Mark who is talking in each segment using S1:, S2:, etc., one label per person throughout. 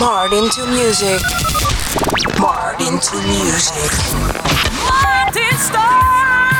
S1: Martin to music. Martin to music.
S2: Martin Stalker.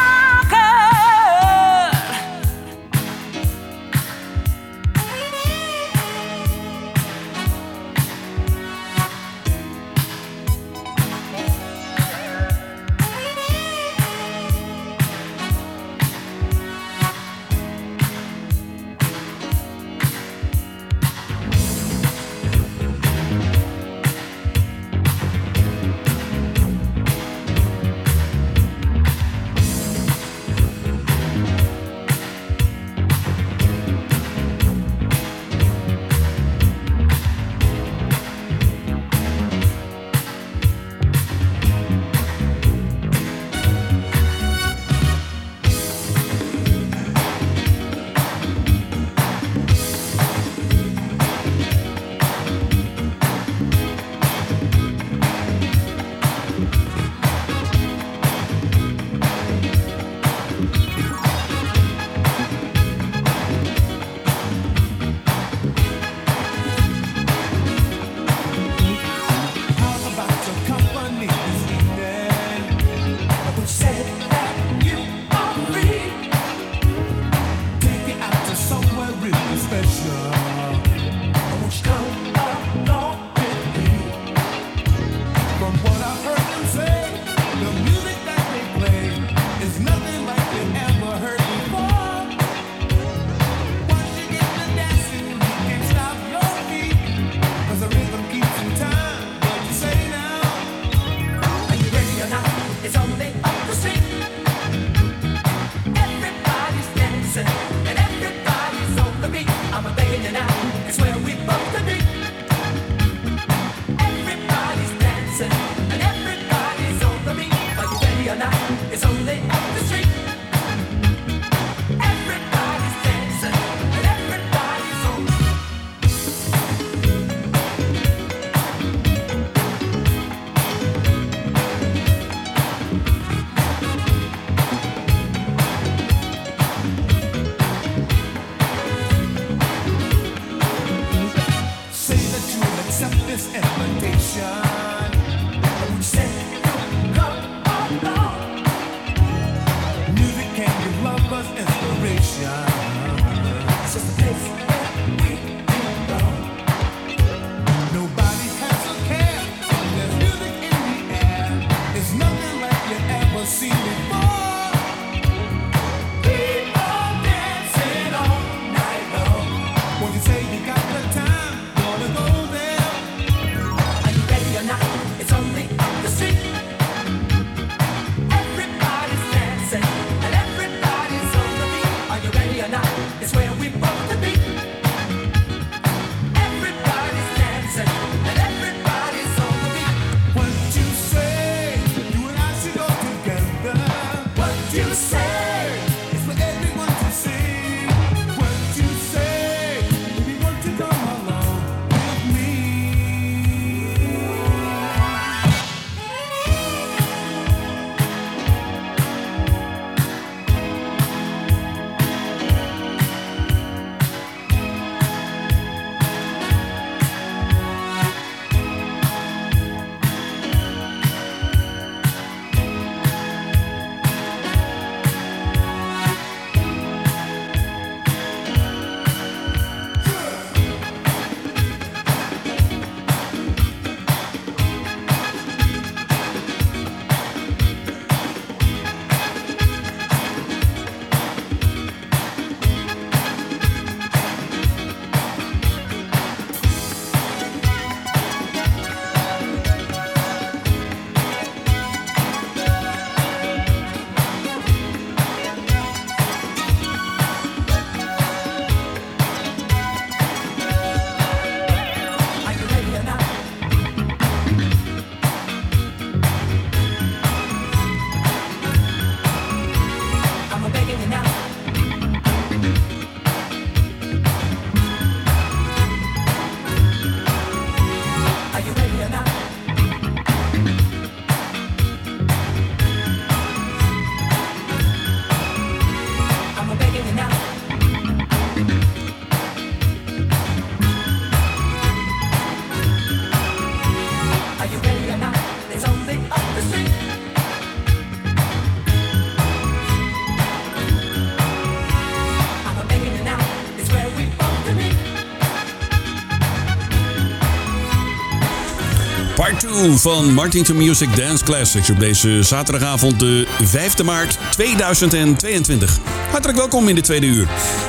S3: 2 van Martin to Music Dance Classics op deze zaterdagavond de 5 maart 2022. Hartelijk welkom in de tweede uur.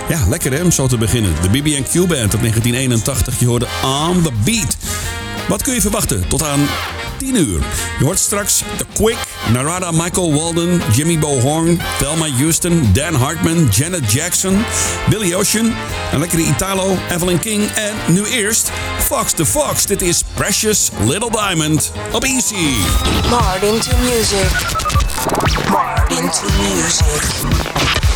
S3: Ja, lekker hè, om zo te beginnen. De BB&Q Band uit 1981, je hoorde On The Beat. Wat kun je verwachten tot aan 10 uur? Je hoort straks The Quick, Narada Michael Walden, Jimmy Bo Horn, Thelma Houston, Dan Hartman, Janet Jackson, Billy Ocean, een lekkere Italo, Evelyn King en nu eerst Fox the Fox. Dit is Precious Little Diamond op Easy.
S1: Martin to music. Martin to music.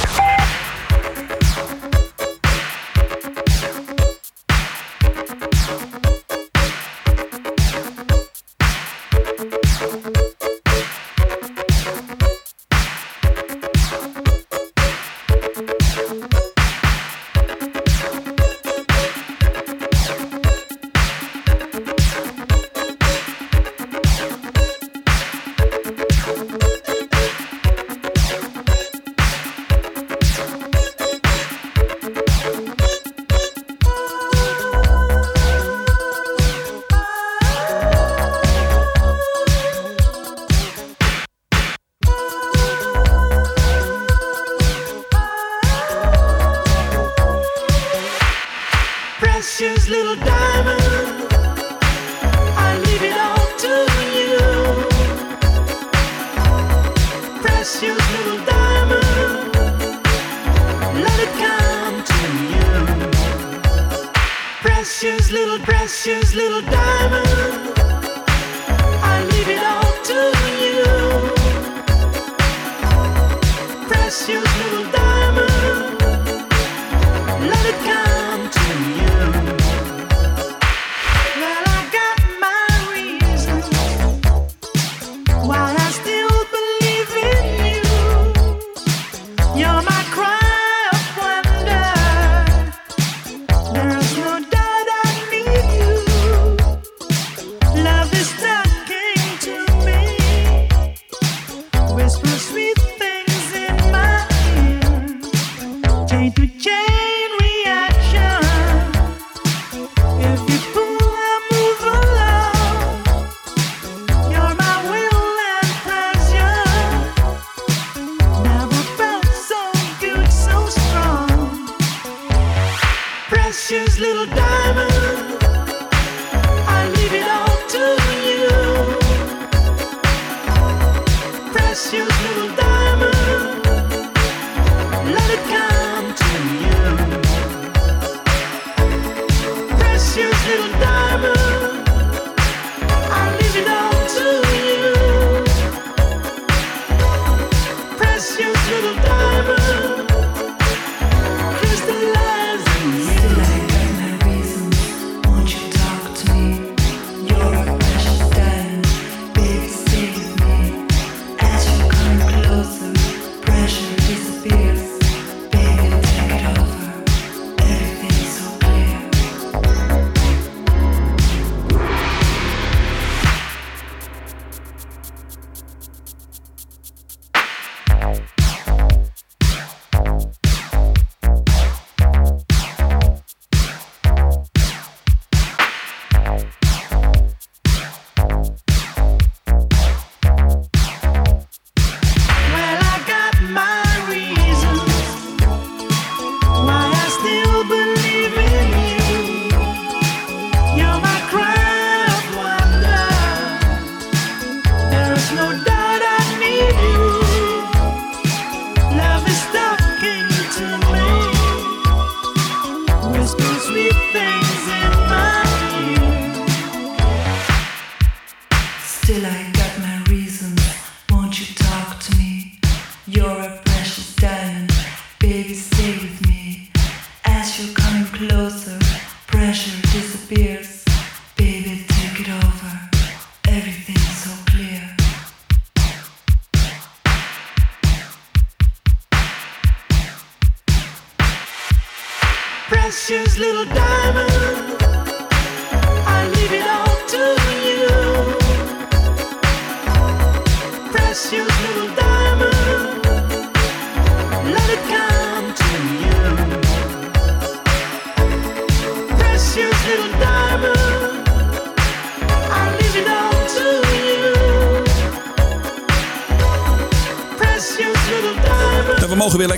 S4: Little diamond. I leave it all.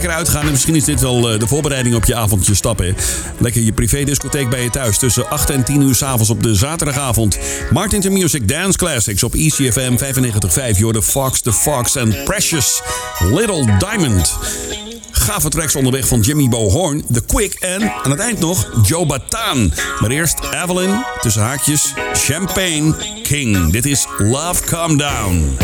S3: uitgaan. En misschien is dit wel eh, de voorbereiding op je avondje stappen. Lekker je privédiscotheek bij je thuis. Tussen 8 en 10 uur s'avonds op de zaterdagavond. Martin to Music Dance Classics op ECFM 95.5. You're the Fox, the Fox and Precious Little Diamond gave tracks onderweg van Jimmy Bohorn, The Quick en aan het eind nog Joe Bataan. Maar eerst Evelyn, tussen haakjes, Champagne King. Dit is Love
S4: Come Down.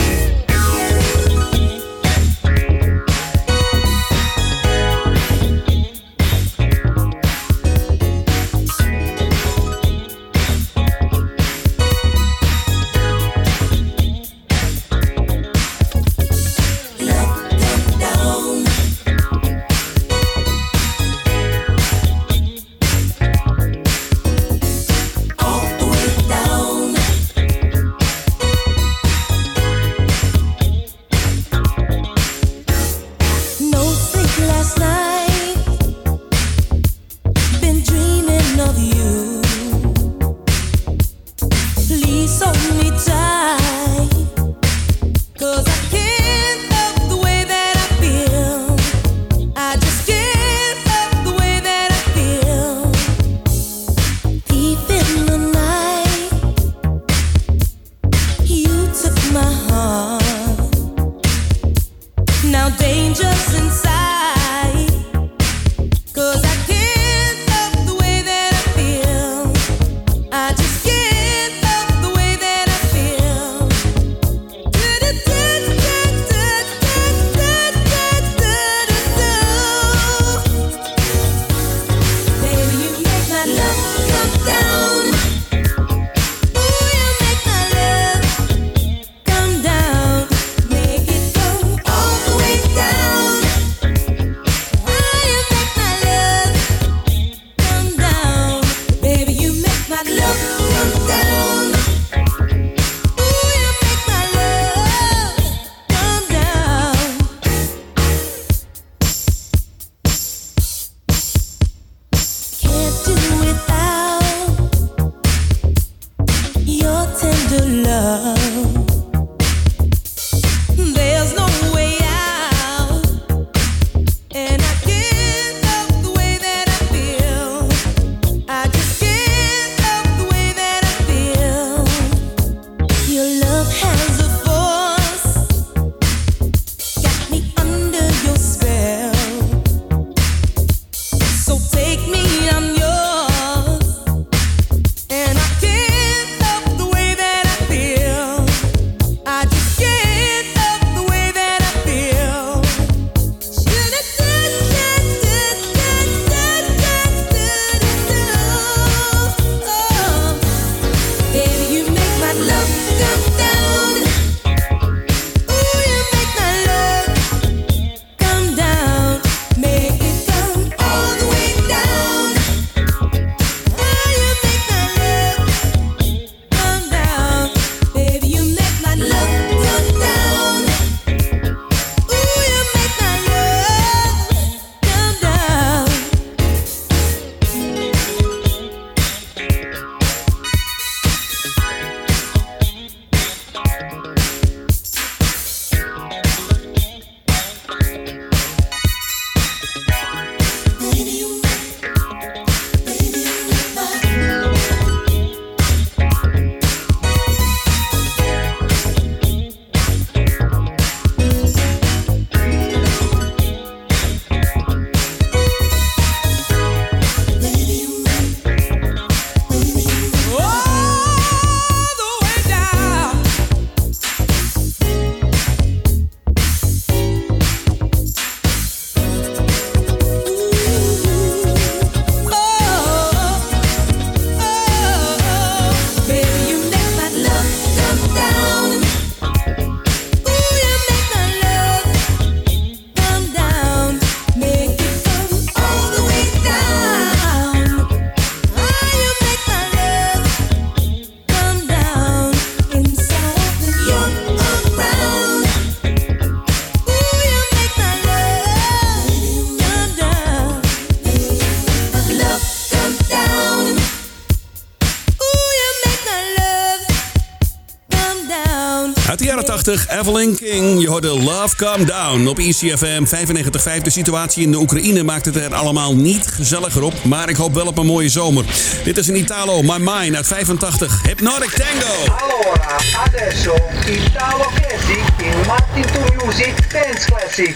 S3: Evelyn King. Je hoorde Love Come Down op ICFM 95.5. De situatie in de Oekraïne maakt het er allemaal niet gezelliger op. Maar ik hoop wel op een mooie zomer. Dit is een Italo, My Mine uit 85. Hypnotic Tango.
S5: Allora, adesso Italo Classic in Martin to Music Dance Classic.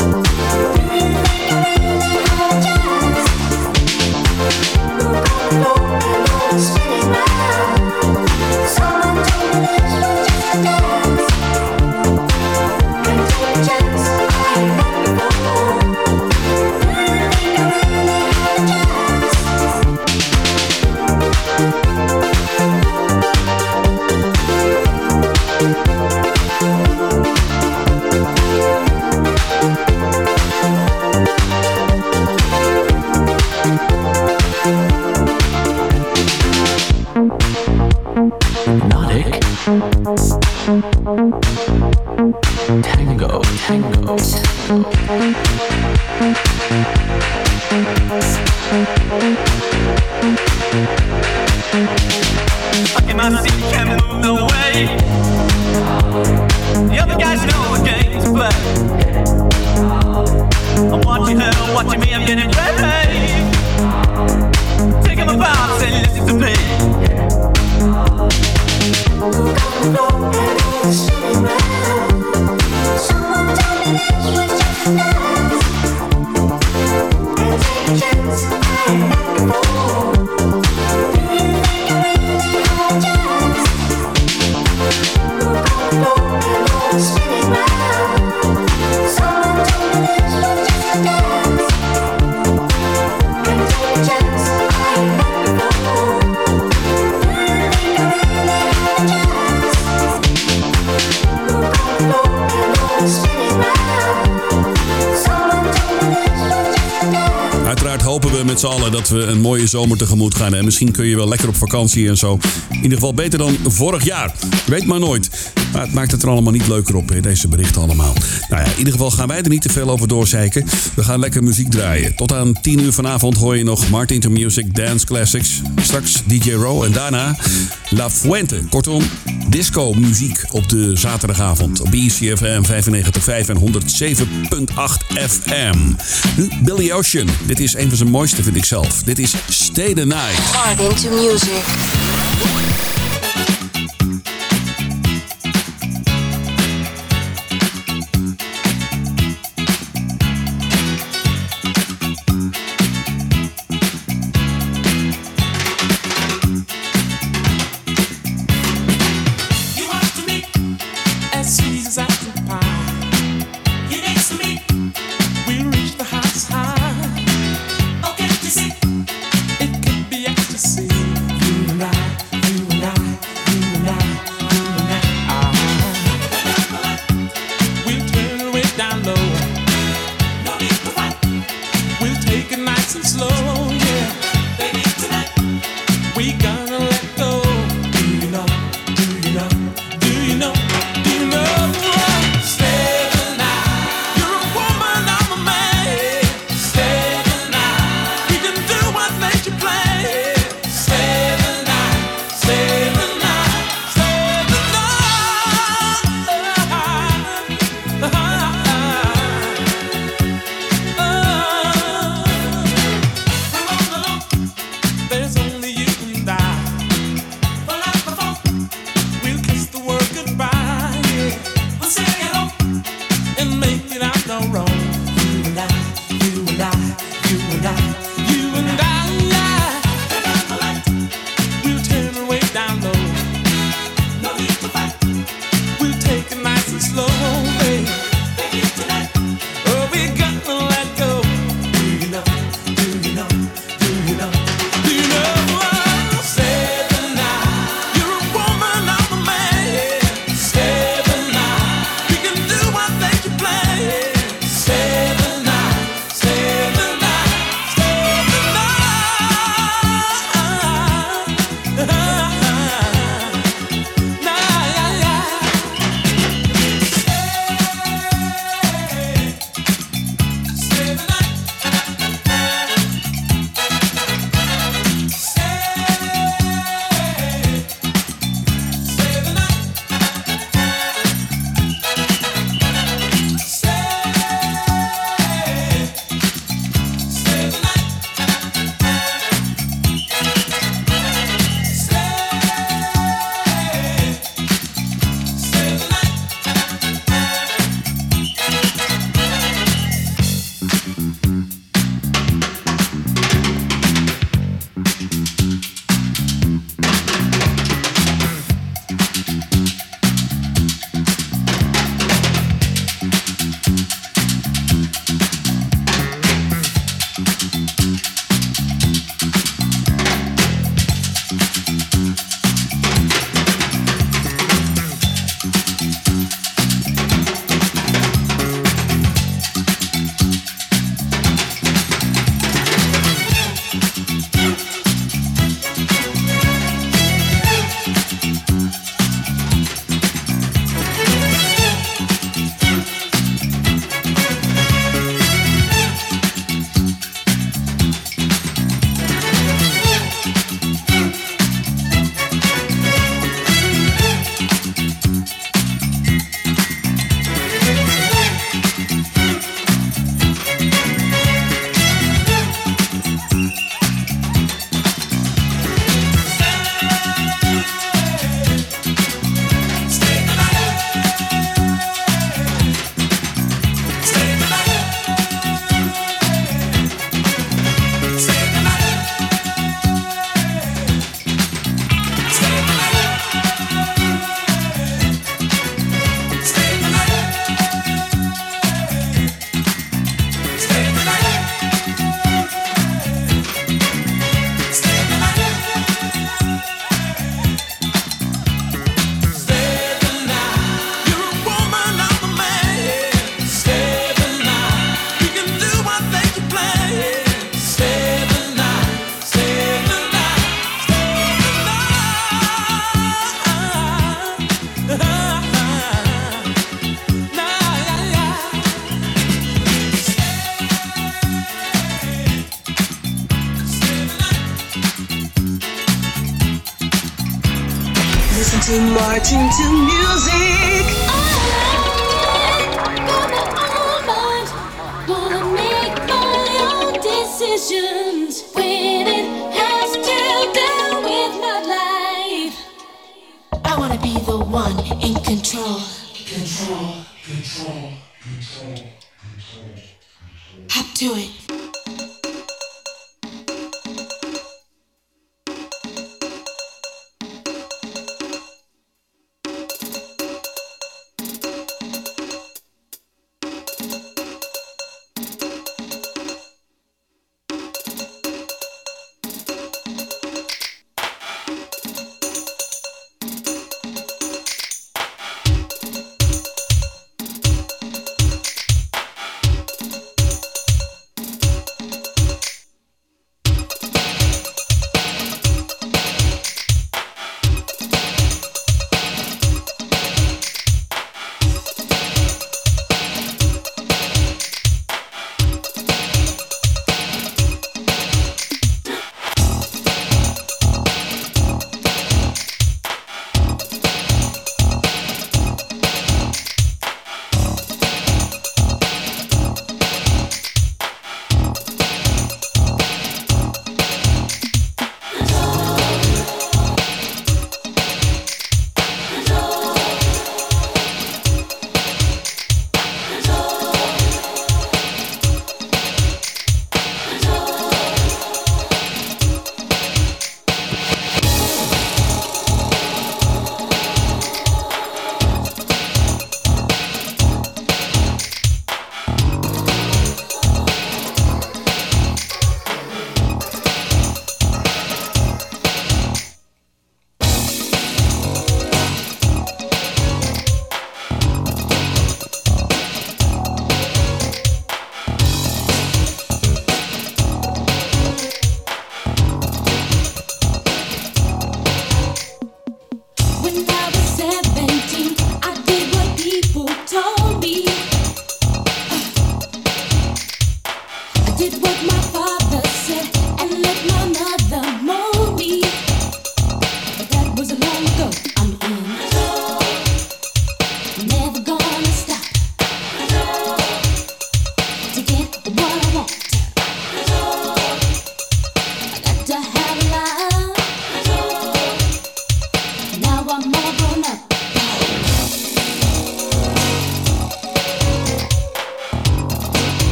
S3: een mooie zomer tegemoet gaan. En misschien kun je wel lekker op vakantie en zo. In ieder geval beter dan vorig jaar. Weet maar nooit. Maar het maakt het er allemaal niet leuker op, deze berichten allemaal. Nou ja, in ieder geval gaan wij er niet te veel over doorzeiken. We gaan lekker muziek draaien. Tot aan 10 uur vanavond hoor je nog Martin to Music Dance Classics. Straks DJ Row en daarna La Fuente. Kortom, disco muziek op de zaterdagavond. Op BCFM 95.5 en 107.8 FM. Nu Billy Ocean. Dit is een van zijn mooiste, vind ik zelf. Dit is Stay the Night.
S1: Martin to music.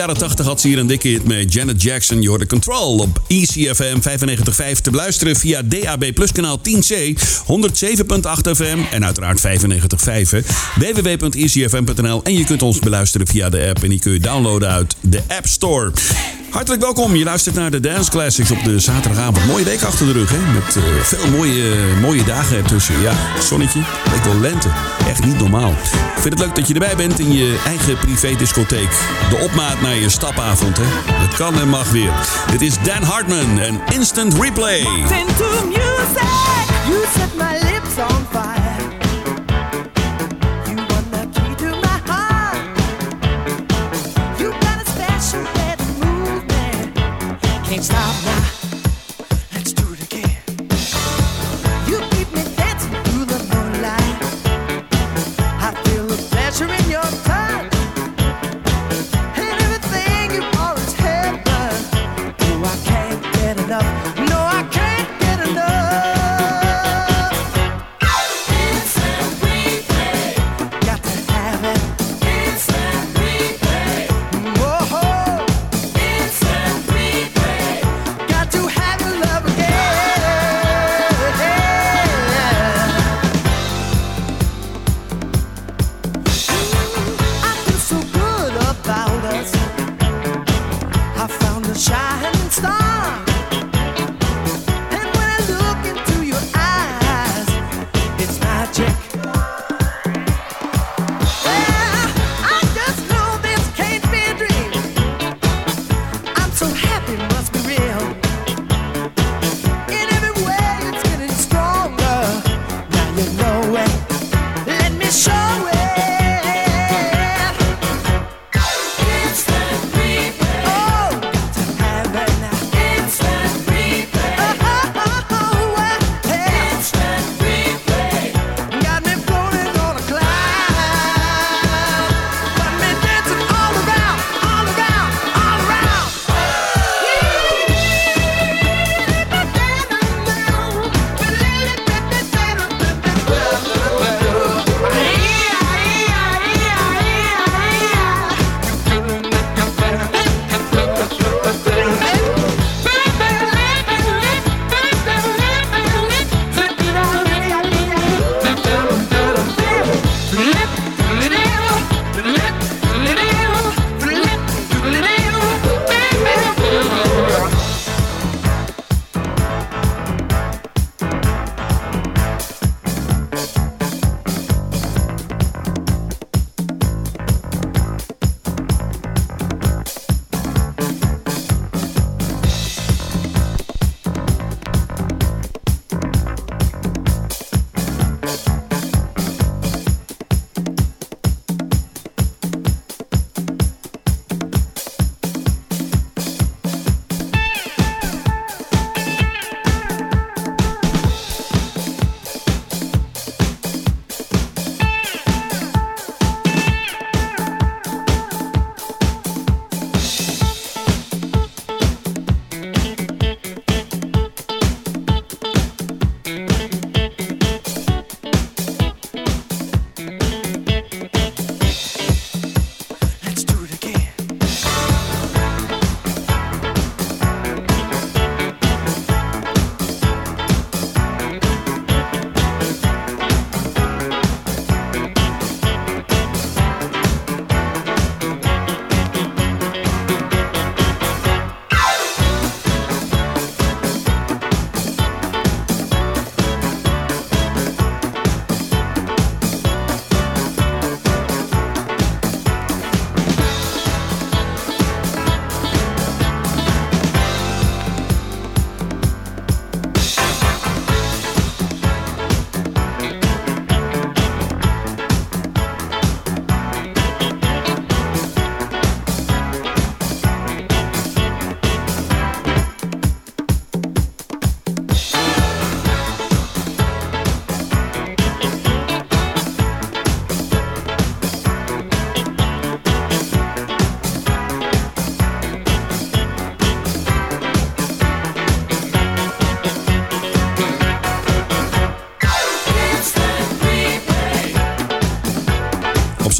S3: jaren 80 had ze hier een dikke hit met Janet Jackson. Je Control op ECFM 95.5 te beluisteren via DAB Plus kanaal 10C 107.8 FM en uiteraard 95.5 www.ecfm.nl en je kunt ons beluisteren via de app en die kun je downloaden uit de App Store. Hartelijk welkom. Je luistert naar de Dance Classics op de zaterdagavond. Mooie week achter de rug, hè? Met eh, veel mooie, mooie dagen ertussen. Ja, zonnetje, leek wel lente. Echt niet normaal. Ik vind het leuk dat je erbij bent in je eigen privé-discotheek. De opmaat naar je stapavond, hè? Het kan en mag weer. Dit is Dan Hartman en Instant Replay.
S2: Into music.
S6: You set my lips on fire. Stop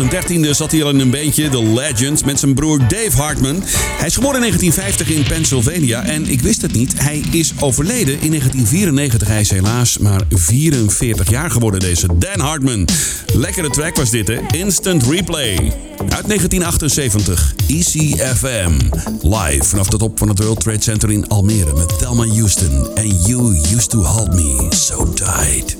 S3: zijn dertiende zat hij al in een bandje, The Legends, met zijn broer Dave Hartman. Hij is geboren in 1950 in Pennsylvania en ik wist het niet, hij is overleden in 1994. Hij is helaas maar 44 jaar geworden, deze Dan Hartman. Lekkere track was dit, hè? Instant Replay. Uit 1978, ECFM. Live vanaf de top van het World Trade Center in Almere met Thelma Houston. And you used to hold me so tight.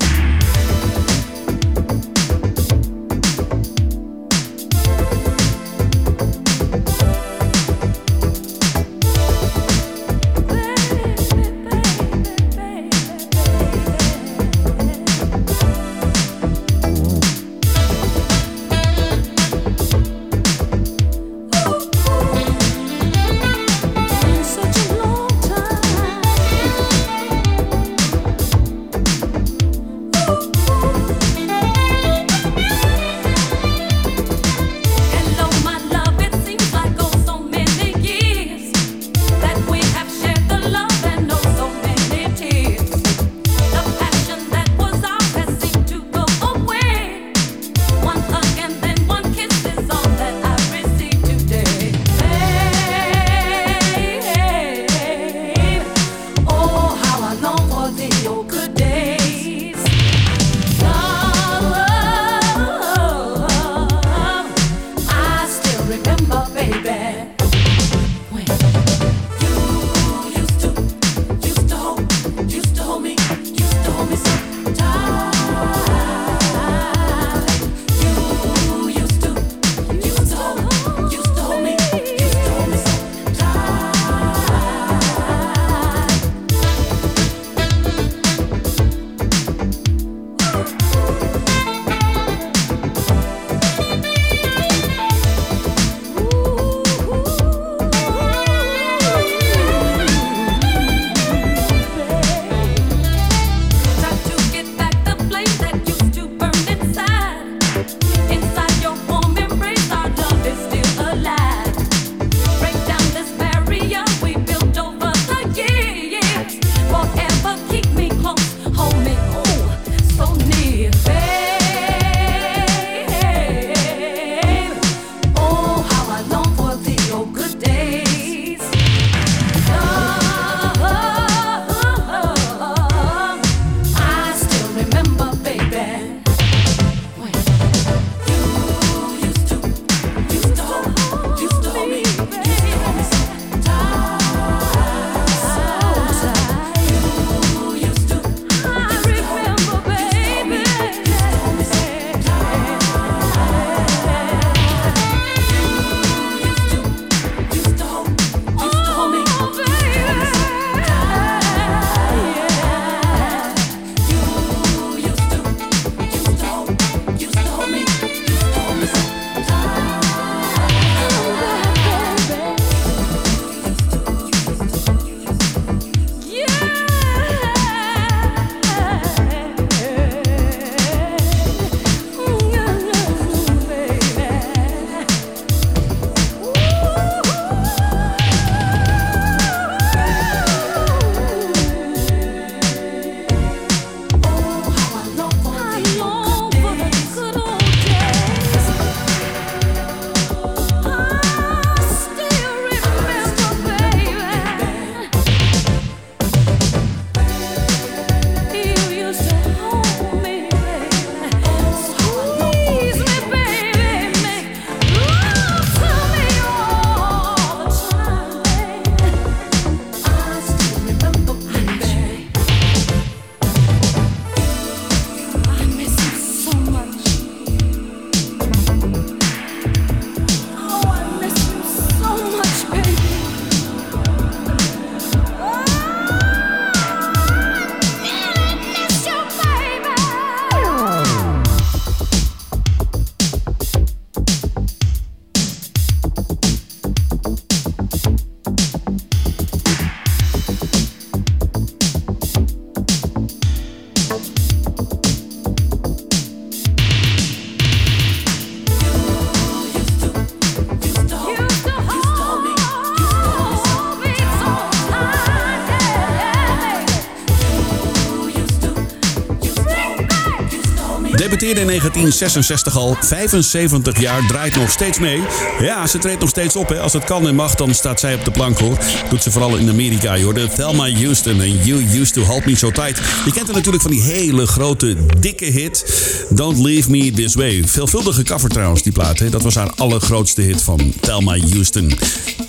S7: In 1966 al. 75 jaar, draait nog steeds mee. Ja, ze treedt nog steeds op. Hè. Als het kan en mag, dan staat zij op de plank hoor. Doet ze vooral in Amerika. Je hoorde Thelma Houston en You Used To Hold Me So Tight. Je kent haar natuurlijk van die hele grote, dikke hit. Don't Leave Me This Way. Veelvuldige cover trouwens, die plaat. Hè. Dat was haar allergrootste hit van Thelma Houston.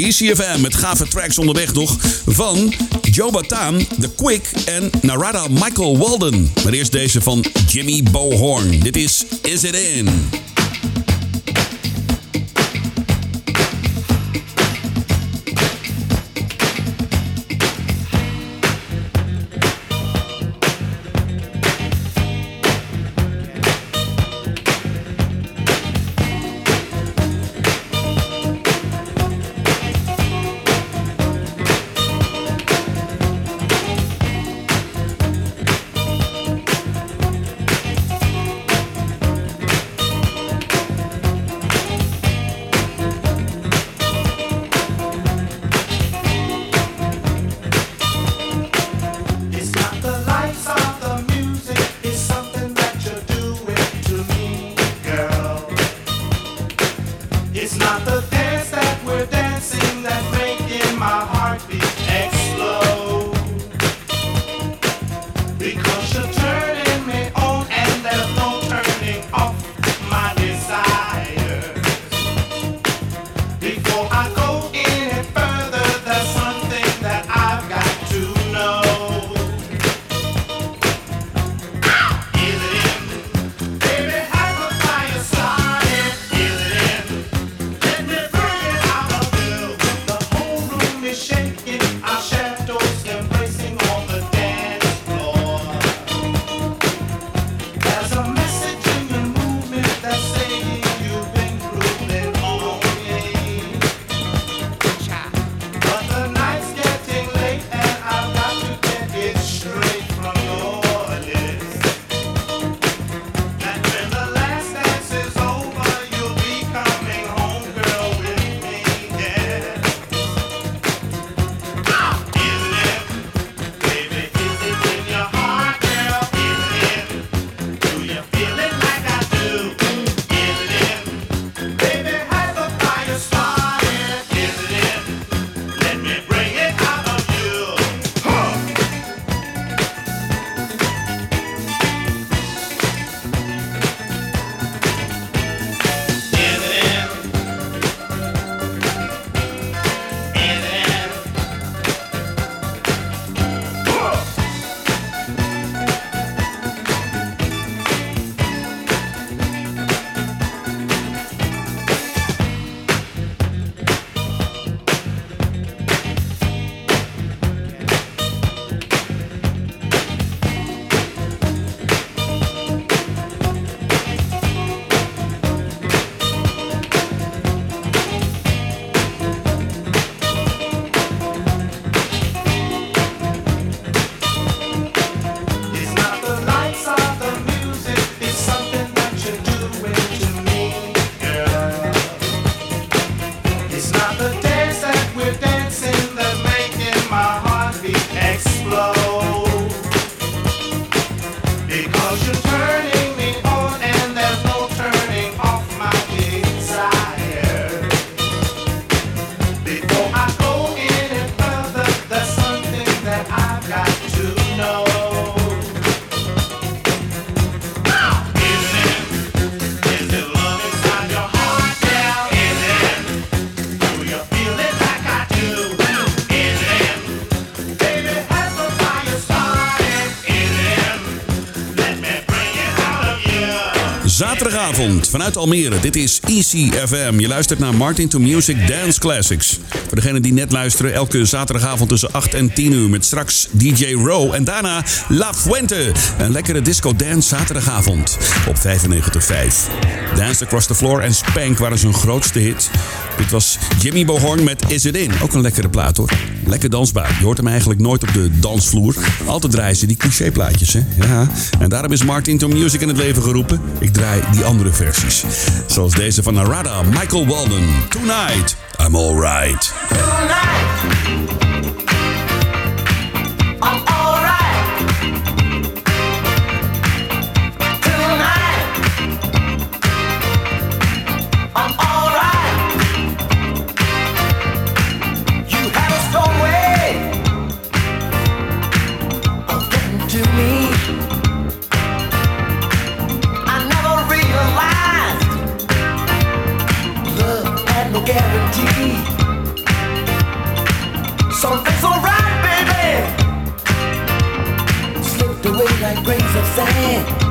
S7: ECFM met gave tracks onderweg nog. Van Joe Bataan, The Quick en Narada Michael Walden. Maar eerst deze van Jimmy Bohorn. Dit is Is It In. Zaterdagavond vanuit Almere. Dit is ECFM. Je luistert naar Martin to Music Dance Classics. Voor degenen die net luisteren, elke zaterdagavond tussen 8 en 10 uur met straks DJ Row. En daarna La Fuente. Een lekkere disco dance zaterdagavond op 95.5. Dance Across the Floor en Spank waren zijn grootste hit. Dit was Jimmy Bohorn met Is It In. Ook een lekkere plaat hoor. Lekker dansbaar. Je hoort hem eigenlijk nooit op de dansvloer. Altijd draaien ze die clichéplaatjes, hè? Ja. En daarom is Martin to Music in het leven geroepen. Ik draai die andere versies. Zoals deze van Narada, Michael Walden. Tonight, I'm alright.
S6: Tonight, like grains of sand.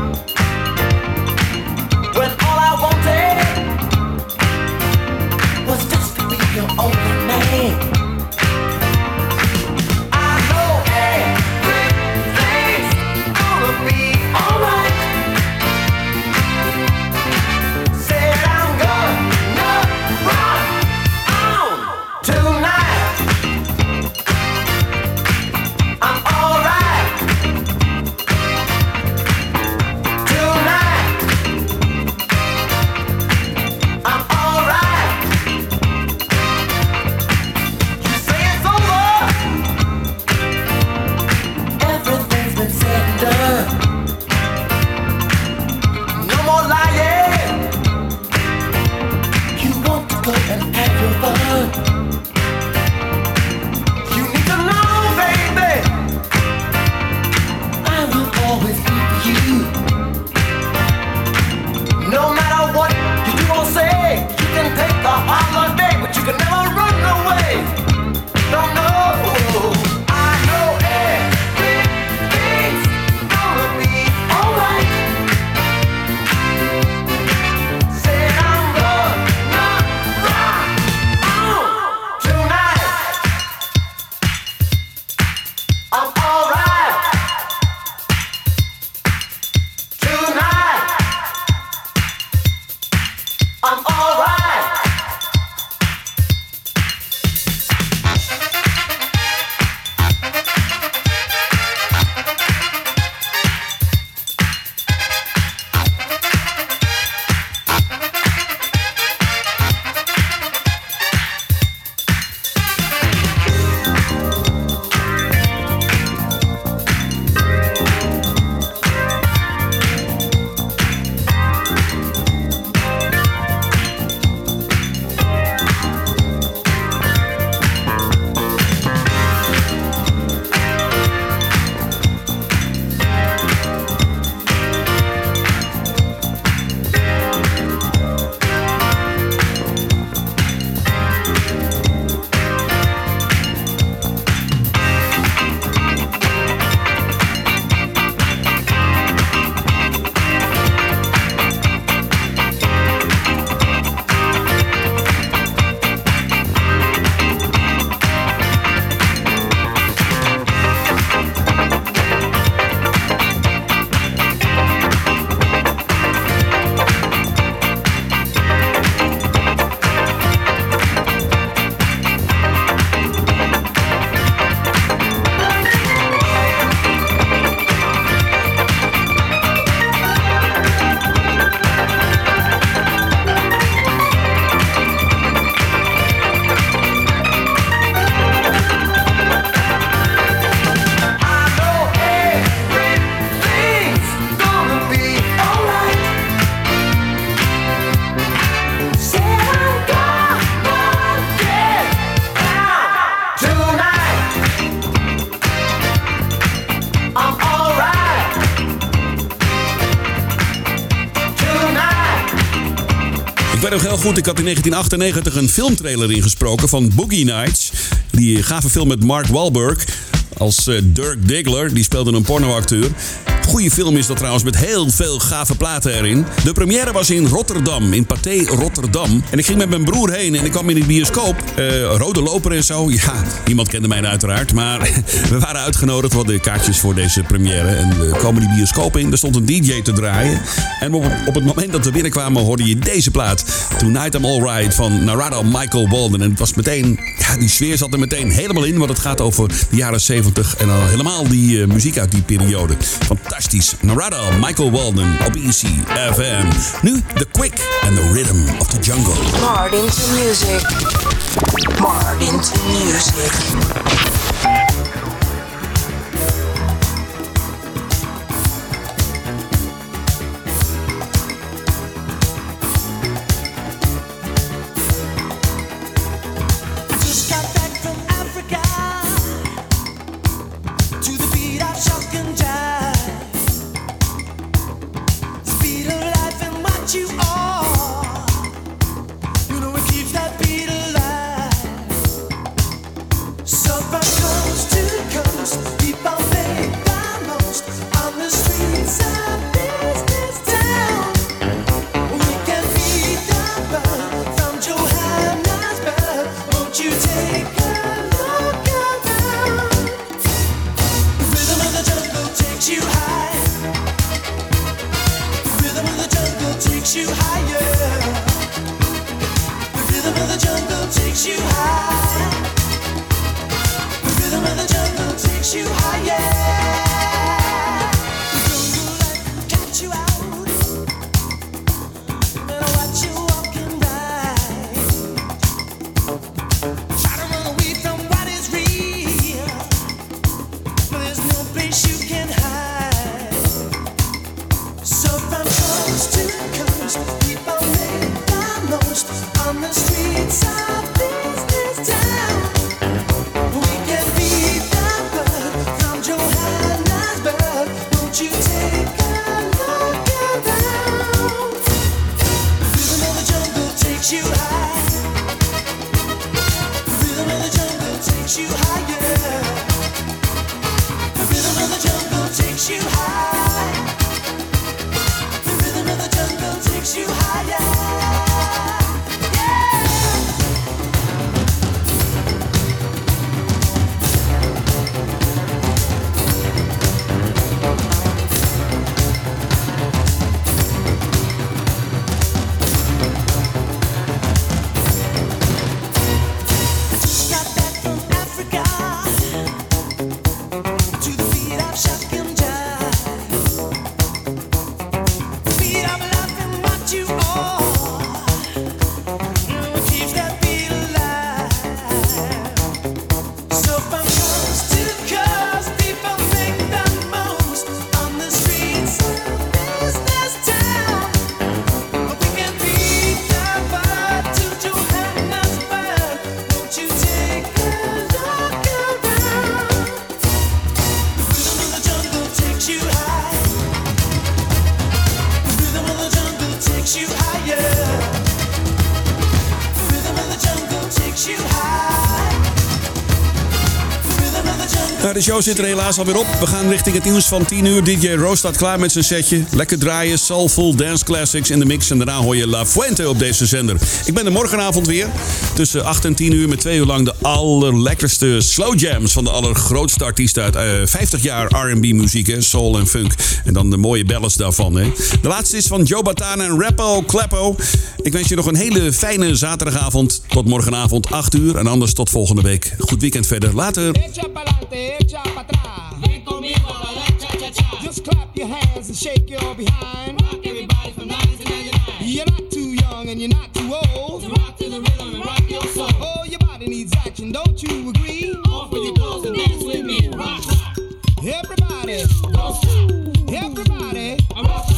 S3: Goed, ik had in 1998 een filmtrailer ingesproken van Boogie Nights. Die gave film met Mark Wahlberg als eh, Dirk Diggler. Die speelde een pornoacteur. Goeie film is dat trouwens met heel veel gave platen erin. De première was in Rotterdam, in Pathé Rotterdam. En ik ging met mijn broer heen en ik kwam in de bioscoop. eh, rode loper en zo. Ja, niemand kende mij uiteraard. Maar we waren uitgenodigd. We hadden kaartjes voor deze première. En we komen die bioscoop in. Er stond een DJ te draaien. En op, op het moment dat we binnenkwamen hoorde je deze plaat. Tonight I'm Alright van Narada Michael Walden. En het was meteen, die sfeer zat er meteen helemaal in. Want het gaat over de jaren 70 en dan helemaal die eh, muziek uit die periode. Narada Michael Walden op EC FM. Nu The Quick and the Rhythm of the Jungle.
S1: Marred into music. Marred into music.
S3: Nou, de show zit er helaas alweer op. We gaan richting het nieuws van 10 uur. DJ Roos staat klaar met zijn setje. Lekker draaien, soulful dance classics in de mix. En daarna hoor je La Fuente op deze zender. Ik ben er morgenavond weer. Tussen 8 en 10 uur met twee uur lang de allerlekkerste slow jams... van de allergrootste artiesten uit eh, 50 jaar R&B muziek. Soul en funk. En dan de mooie ballads daarvan. Hè. De laatste is van Joe Bataan en Rappo Clappo. Ik wens je nog een hele fijne zaterdagavond. Tot morgenavond 8 uur. En anders tot volgende week. Goed weekend verder. Later.
S8: echa para atrás. Ven conmigo a la cha cha cha. Just clap your hands and shake your behind. Rock everybody from 9 to 99. You're not too young and you're not too old. So rock to the rhythm and rock your soul. Oh, your body needs action, don't you agree? Off with your clothes and dance with me. Rock, rock. Everybody, don't stop. Everybody, I'm rock.